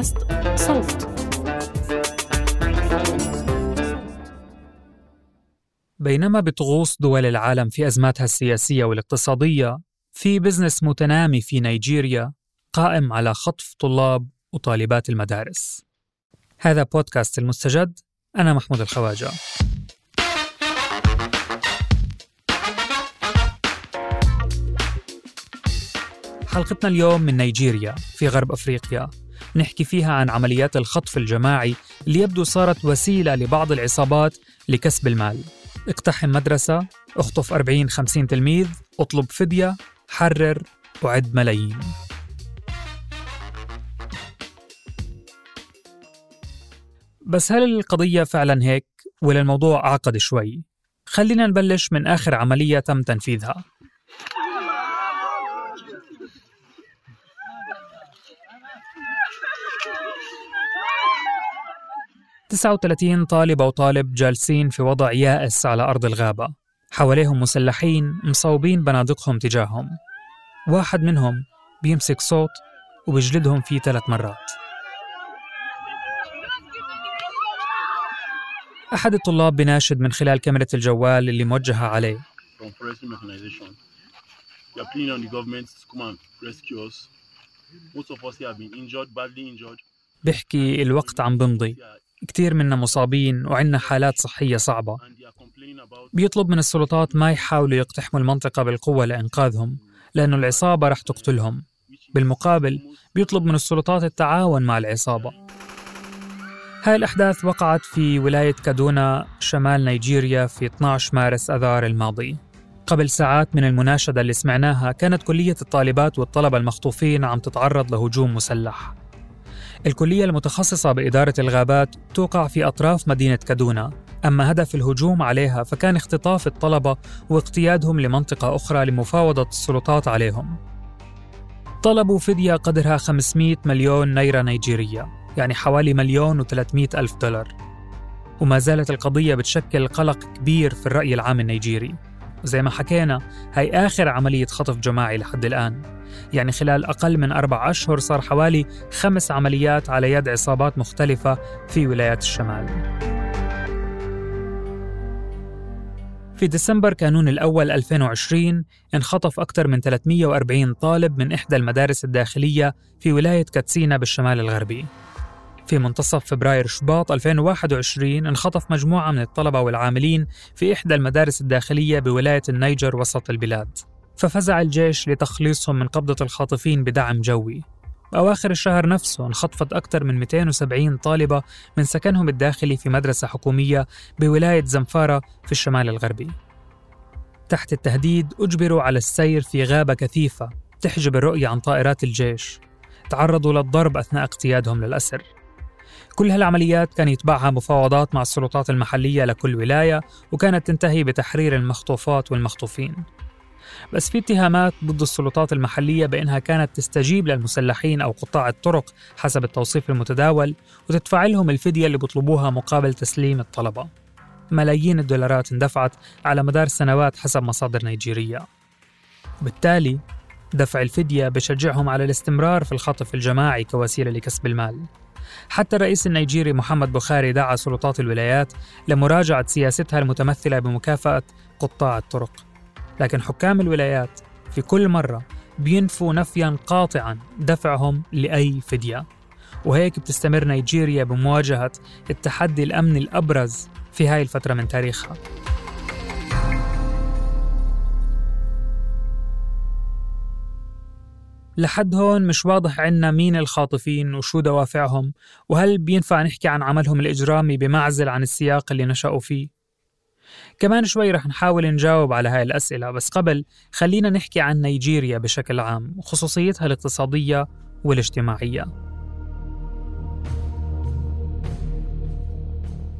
بودكاست صوت. بينما بتغوص دول العالم في أزماتها السياسية والاقتصادية في بزنس متنامي في نيجيريا قائم على خطف طلاب وطالبات المدارس. هذا بودكاست المستجد أنا محمود الخواجة. حلقتنا اليوم من نيجيريا في غرب أفريقيا. نحكي فيها عن عمليات الخطف الجماعي اللي يبدو صارت وسيلة لبعض العصابات لكسب المال. اقتحم مدرسة اخطف 40-50 تلميذ اطلب فدية حرر وعد ملايين. بس هل القضية فعلا هيك؟ ولا الموضوع أعقد شوي؟ خلينا نبلش من آخر عملية تم تنفيذها. 39 طالب أو طالب جالسين في وضع يائس على أرض الغابة. حواليهم مسلحين مصوبين بنادقهم تجاههم. واحد منهم بيمسك صوت وبيجلدهم فيه ثلاث مرات. أحد الطلاب بناشد من خلال كاميرا الجوال اللي موجهة عليه. بيحكي الوقت عم بمضي كتير منا مصابين وعندنا حالات صحية صعبة. بيطلب من السلطات ما يحاولوا يقتحموا المنطقة بالقوة لإنقاذهم لأنه العصابة رح تقتلهم. بالمقابل بيطلب من السلطات التعاون مع العصابة. هاي الأحداث وقعت في ولاية كادونا شمال نيجيريا في 12 مارس أذار الماضي. قبل ساعات من المناشدة اللي سمعناها كانت كلية الطالبات والطلبة المخطوفين عم تتعرض لهجوم مسلح. الكلية المتخصصة بإدارة الغابات توقع في أطراف مدينة كادونا. أما هدف الهجوم عليها فكان اختطاف الطلبة واقتيادهم لمنطقة أخرى لمفاوضة السلطات عليهم. طلبوا فدية قدرها 500 مليون نيرة نيجيرية يعني حوالي مليون و300 ألف دولار. وما زالت القضية بتشكل قلق كبير في الرأي العام النيجيري. وزي ما حكينا هي آخر عملية خطف جماعي لحد الآن. يعني خلال أقل من أربع أشهر صار حوالي خمس عمليات على يد عصابات مختلفة في ولايات الشمال. في ديسمبر كانون الأول 2020 انخطف أكثر من 340 طالب من إحدى المدارس الداخلية في ولاية كاتسينا بالشمال الغربي. في منتصف فبراير شباط 2021 انخطف مجموعة من الطلبة والعاملين في إحدى المدارس الداخلية بولاية النيجر وسط البلاد. ففزع الجيش لتخليصهم من قبضة الخاطفين بدعم جوي. بأواخر الشهر نفسه انخطفت أكثر من 270 طالبة من سكنهم الداخلي في مدرسة حكومية بولاية زنفارة في الشمال الغربي. تحت التهديد أجبروا على السير في غابة كثيفة تحجب الرؤية عن طائرات الجيش. تعرضوا للضرب أثناء اقتيادهم للأسر. كل هالعمليات كان يتبعها مفاوضات مع السلطات المحلية لكل ولاية وكانت تنتهي بتحرير المخطوفات والمخطوفين. بس في اتهامات ضد السلطات المحلية بأنها كانت تستجيب للمسلحين أو قطاع الطرق حسب التوصيف المتداول وتدفع لهم الفدية اللي بيطلبوها مقابل تسليم الطلبة. ملايين الدولارات اندفعت على مدار سنوات حسب مصادر نيجيرية. وبالتالي دفع الفدية بشجعهم على الاستمرار في الخطف الجماعي كوسيلة لكسب المال. حتى الرئيس النيجيري محمد بخاري دعا سلطات الولايات لمراجعة سياستها المتمثلة بمكافأة قطاع الطرق. لكن حكام الولايات في كل مرة بينفوا نفيا قاطعا دفعهم لأي فدية. وهيك بتستمر نيجيريا بمواجهة التحدي الأمني الأبرز في هاي الفترة من تاريخها. لحد هون مش واضح عنا مين الخاطفين وشو دوافعهم وهل بينفع نحكي عن عملهم الإجرامي بمعزل عن السياق اللي نشأوا فيه؟ كمان شوي رح نحاول نجاوب على هاي الأسئلة بس قبل خلينا نحكي عن نيجيريا بشكل عام وخصوصيتها الاقتصادية والاجتماعية.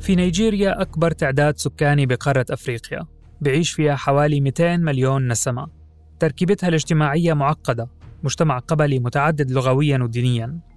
في نيجيريا أكبر تعداد سكاني بقارة أفريقيا بعيش فيها حوالي 200 مليون نسمة. تركيبتها الاجتماعية معقدة مجتمع قبلي متعدد لغويا ودينيا.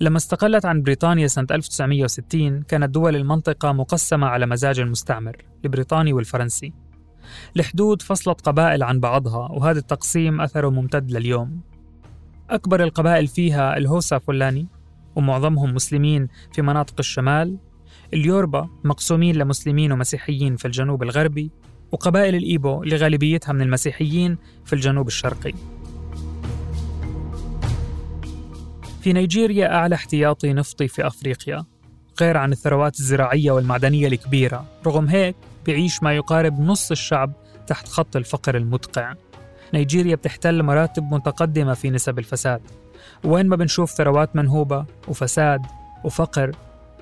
لما استقلت عن بريطانيا سنة 1960 كانت دول المنطقة مقسمة على مزاج المستعمر البريطاني والفرنسي. الحدود فصلت قبائل عن بعضها وهذا التقسيم أثره ممتد لليوم. أكبر القبائل فيها الهوسا فلاني ومعظمهم مسلمين في مناطق الشمال. اليوربا مقسومين لمسلمين ومسيحيين في الجنوب الغربي وقبائل الإيبو اللي غالبيتها من المسيحيين في الجنوب الشرقي. في نيجيريا أعلى احتياطي نفطي في أفريقيا غير عن الثروات الزراعية والمعدنية الكبيرة رغم هيك بيعيش ما يقارب نص الشعب تحت خط الفقر المدقع. نيجيريا بتحتل مراتب متقدمة في نسب الفساد. وين ما بنشوف ثروات منهوبة وفساد وفقر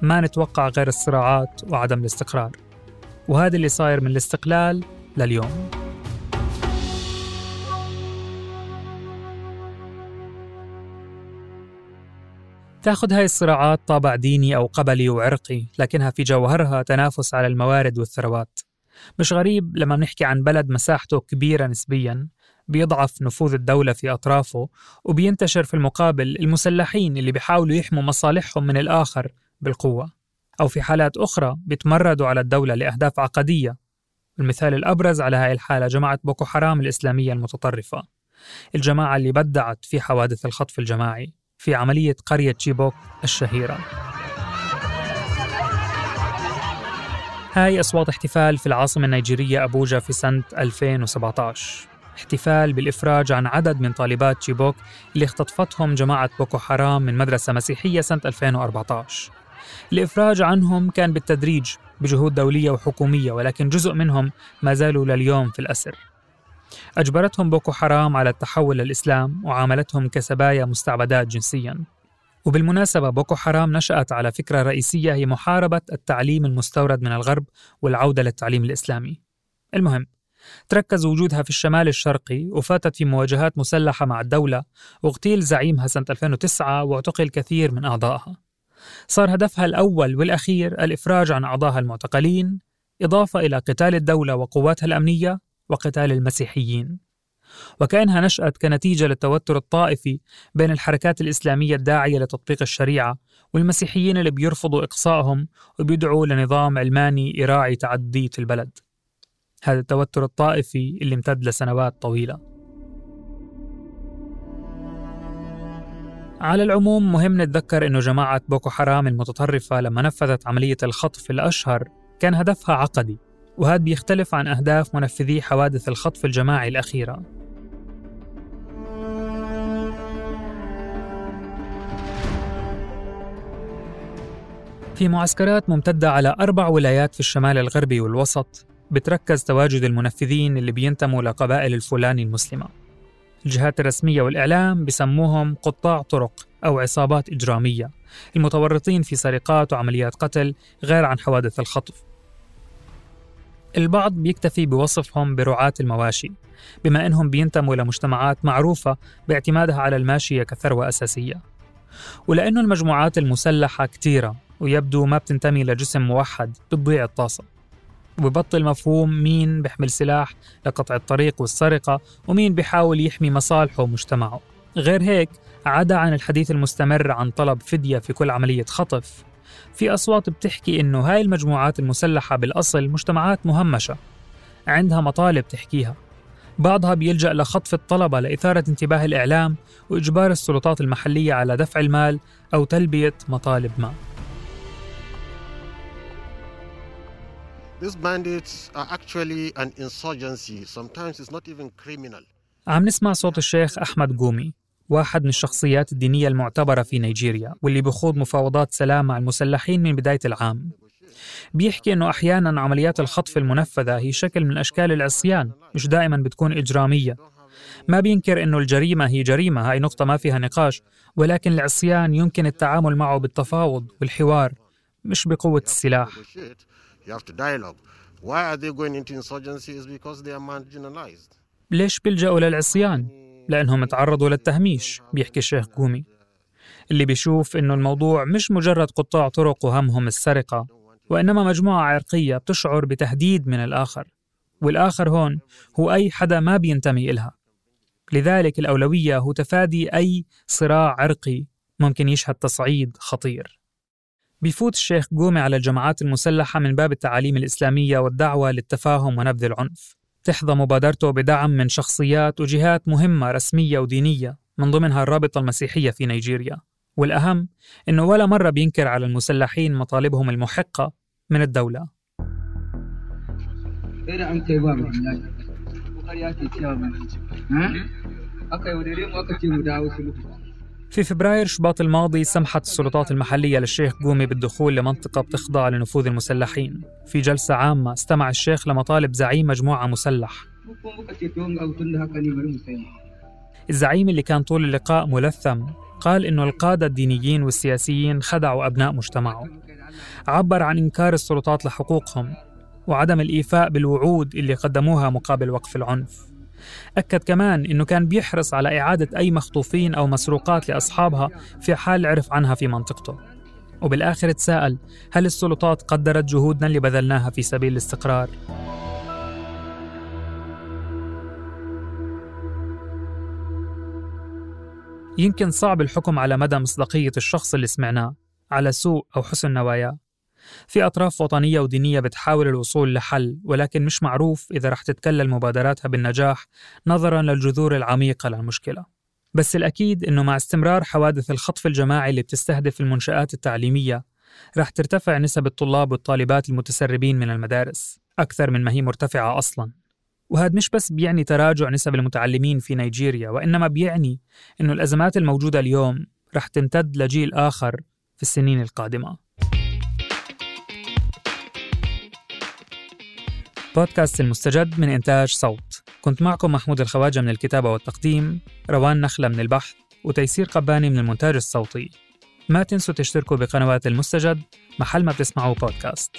ما نتوقع غير الصراعات وعدم الاستقرار. وهذا اللي صاير من الاستقلال لليوم. تاخذ هاي الصراعات طابع ديني أو قبلي وعرقي لكنها في جوهرها تنافس على الموارد والثروات. مش غريب لما بنحكي عن بلد مساحته كبيرة نسبيا بيضعف نفوذ الدولة في أطرافه وبينتشر في المقابل المسلحين اللي بيحاولوا يحموا مصالحهم من الآخر بالقوة. أو في حالات أخرى بيتمردوا على الدولة لأهداف عقدية. المثال الأبرز على هاي الحالة جماعة بوكو حرام الإسلامية المتطرفة. الجماعة اللي بدعت في حوادث الخطف الجماعي. في عملية قرية تشيبوك الشهيرة. هاي أصوات احتفال في العاصمة النيجيرية أبوجا في سنة 2017 احتفال بالإفراج عن عدد من طالبات تشيبوك اللي اختطفتهم جماعة بوكو حرام من مدرسة مسيحية سنة 2014 الإفراج عنهم كان بالتدريج بجهود دولية وحكومية ولكن جزء منهم ما زالوا لليوم في الأسر. أجبرتهم بوكو حرام على التحول للإسلام وعاملتهم كسبايا مستعبدات جنسياً. وبالمناسبة بوكو حرام نشأت على فكرة رئيسية هي محاربة التعليم المستورد من الغرب والعودة للتعليم الإسلامي. المهم تركز وجودها في الشمال الشرقي وفاتت في مواجهات مسلحة مع الدولة واغتيل زعيمها سنة 2009 واعتقل كثير من أعضائها. صار هدفها الأول والأخير الإفراج عن أعضائها المعتقلين إضافة إلى قتال الدولة وقواتها الأمنية وقتال المسيحيين. وكأنها نشأت كنتيجة للتوتر الطائفي بين الحركات الإسلامية الداعية لتطبيق الشريعة والمسيحيين اللي بيرفضوا إقصائهم وبيدعوا لنظام علماني يراعي تعدية البلد. هذا التوتر الطائفي اللي امتد لسنوات طويلة. على العموم مهم نتذكر أنه جماعة بوكو حرام المتطرفة لما نفذت عملية الخطف الأشهر كان هدفها عقدي. وهذا بيختلف عن أهداف منفذي حوادث الخطف الجماعي الأخيرة. في معسكرات ممتدة على أربع ولايات في الشمال الغربي والوسط بتركز تواجد المنفذين اللي بينتموا لقبائل الفلاني المسلمة. الجهات الرسمية والإعلام بسموهم قطاع طرق أو عصابات إجرامية. المتورطين في سرقات وعمليات قتل غير عن حوادث الخطف. البعض بيكتفي بوصفهم برعاة المواشي بما أنهم بينتموا لمجتمعات معروفة باعتمادها على الماشية كثروة أساسية. ولأنه المجموعات المسلحة كتيرة ويبدو ما بتنتمي لجسم موحد بتضيع الطاسة وببطل مفهوم مين بيحمل سلاح لقطع الطريق والسرقة ومين بيحاول يحمي مصالحه ومجتمعه. غير هيك عدا عن الحديث المستمر عن طلب فدية في كل عملية خطف في أصوات بتحكي إنه هاي المجموعات المسلحة بالأصل مجتمعات مهمشة عندها مطالب تحكيها بعضها بيلجأ لخطف الطلبة لإثارة انتباه الإعلام وإجبار السلطات المحلية على دفع المال أو تلبية مطالب ما These bandits are actually an insurgency. Sometimes it's not even criminal. عم نسمع صوت الشيخ أحمد قومي واحد من الشخصيات الدينية المعتبرة في نيجيريا واللي بخوض مفاوضات سلام مع المسلحين من بداية العام. بيحكي أنه أحيانا عمليات الخطف المنفذة هي شكل من أشكال العصيان مش دائما بتكون إجرامية. ما بينكر أنه الجريمة هي جريمة هاي نقطة ما فيها نقاش ولكن العصيان يمكن التعامل معه بالتفاوض والحوار مش بقوة السلاح. ليش بيلجأوا للعصيان؟ لأنهم تعرضوا للتهميش بيحكي الشيخ قومي. اللي بيشوف إنه الموضوع مش مجرد قطاع طرق وهمهم السرقة وإنما مجموعة عرقية بتشعر بتهديد من الآخر. والآخر هون هو أي حدا ما بينتمي إلها. لذلك الأولوية هو تفادي أي صراع عرقي ممكن يشهد تصعيد خطير. بيفوت الشيخ قومي على الجماعات المسلحة من باب التعاليم الإسلامية والدعوة للتفاهم ونبذ العنف. تحظى مبادرته بدعم من شخصيات وجهات مهمة رسمية ودينية من ضمنها الرابطة المسيحية في نيجيريا. والأهم إنه ولا مرة بينكر على المسلحين مطالبهم المحقة من الدولة. في فبراير شباط الماضي سمحت السلطات المحلية للشيخ قومي بالدخول لمنطقة بتخضع لنفوذ المسلحين. في جلسة عامة استمع الشيخ لمطالب زعيم مجموعة مسلح الزعيم اللي كان طول اللقاء ملثم قال إنه القادة الدينيين والسياسيين خدعوا أبناء مجتمعه. عبر عن إنكار السلطات لحقوقهم وعدم الإيفاء بالوعود اللي قدموها مقابل وقف العنف. أكد كمان أنه كان بيحرص على إعادة أي مخطوفين أو مسروقات لأصحابها في حال عرف عنها في منطقته وبالآخر تساءل هل السلطات قدرت جهودنا اللي بذلناها في سبيل الاستقرار؟ يمكن صعب الحكم على مدى مصداقية الشخص اللي سمعناه على سوء أو حسن نواياه في أطراف وطنية ودينية بتحاول الوصول لحل ولكن مش معروف إذا رح تتكلل مبادراتها بالنجاح نظرا للجذور العميقة للمشكلة. بس الأكيد إنه مع استمرار حوادث الخطف الجماعي اللي بتستهدف المنشآت التعليمية رح ترتفع نسب الطلاب والطالبات المتسربين من المدارس أكثر من ما هي مرتفعة أصلاً. وهذا مش بس بيعني تراجع نسب المتعلمين في نيجيريا وإنما بيعني أنه الأزمات الموجودة اليوم رح تمتد لجيل آخر في السنين القادمة. بودكاست المستجد من إنتاج صوت. كنت معكم محمود الخواجة من الكتابة والتقديم روان نخلة من البحث وتيسير قباني من المونتاج الصوتي. ما تنسوا تشتركوا بقنوات المستجد محل ما بتسمعوا بودكاست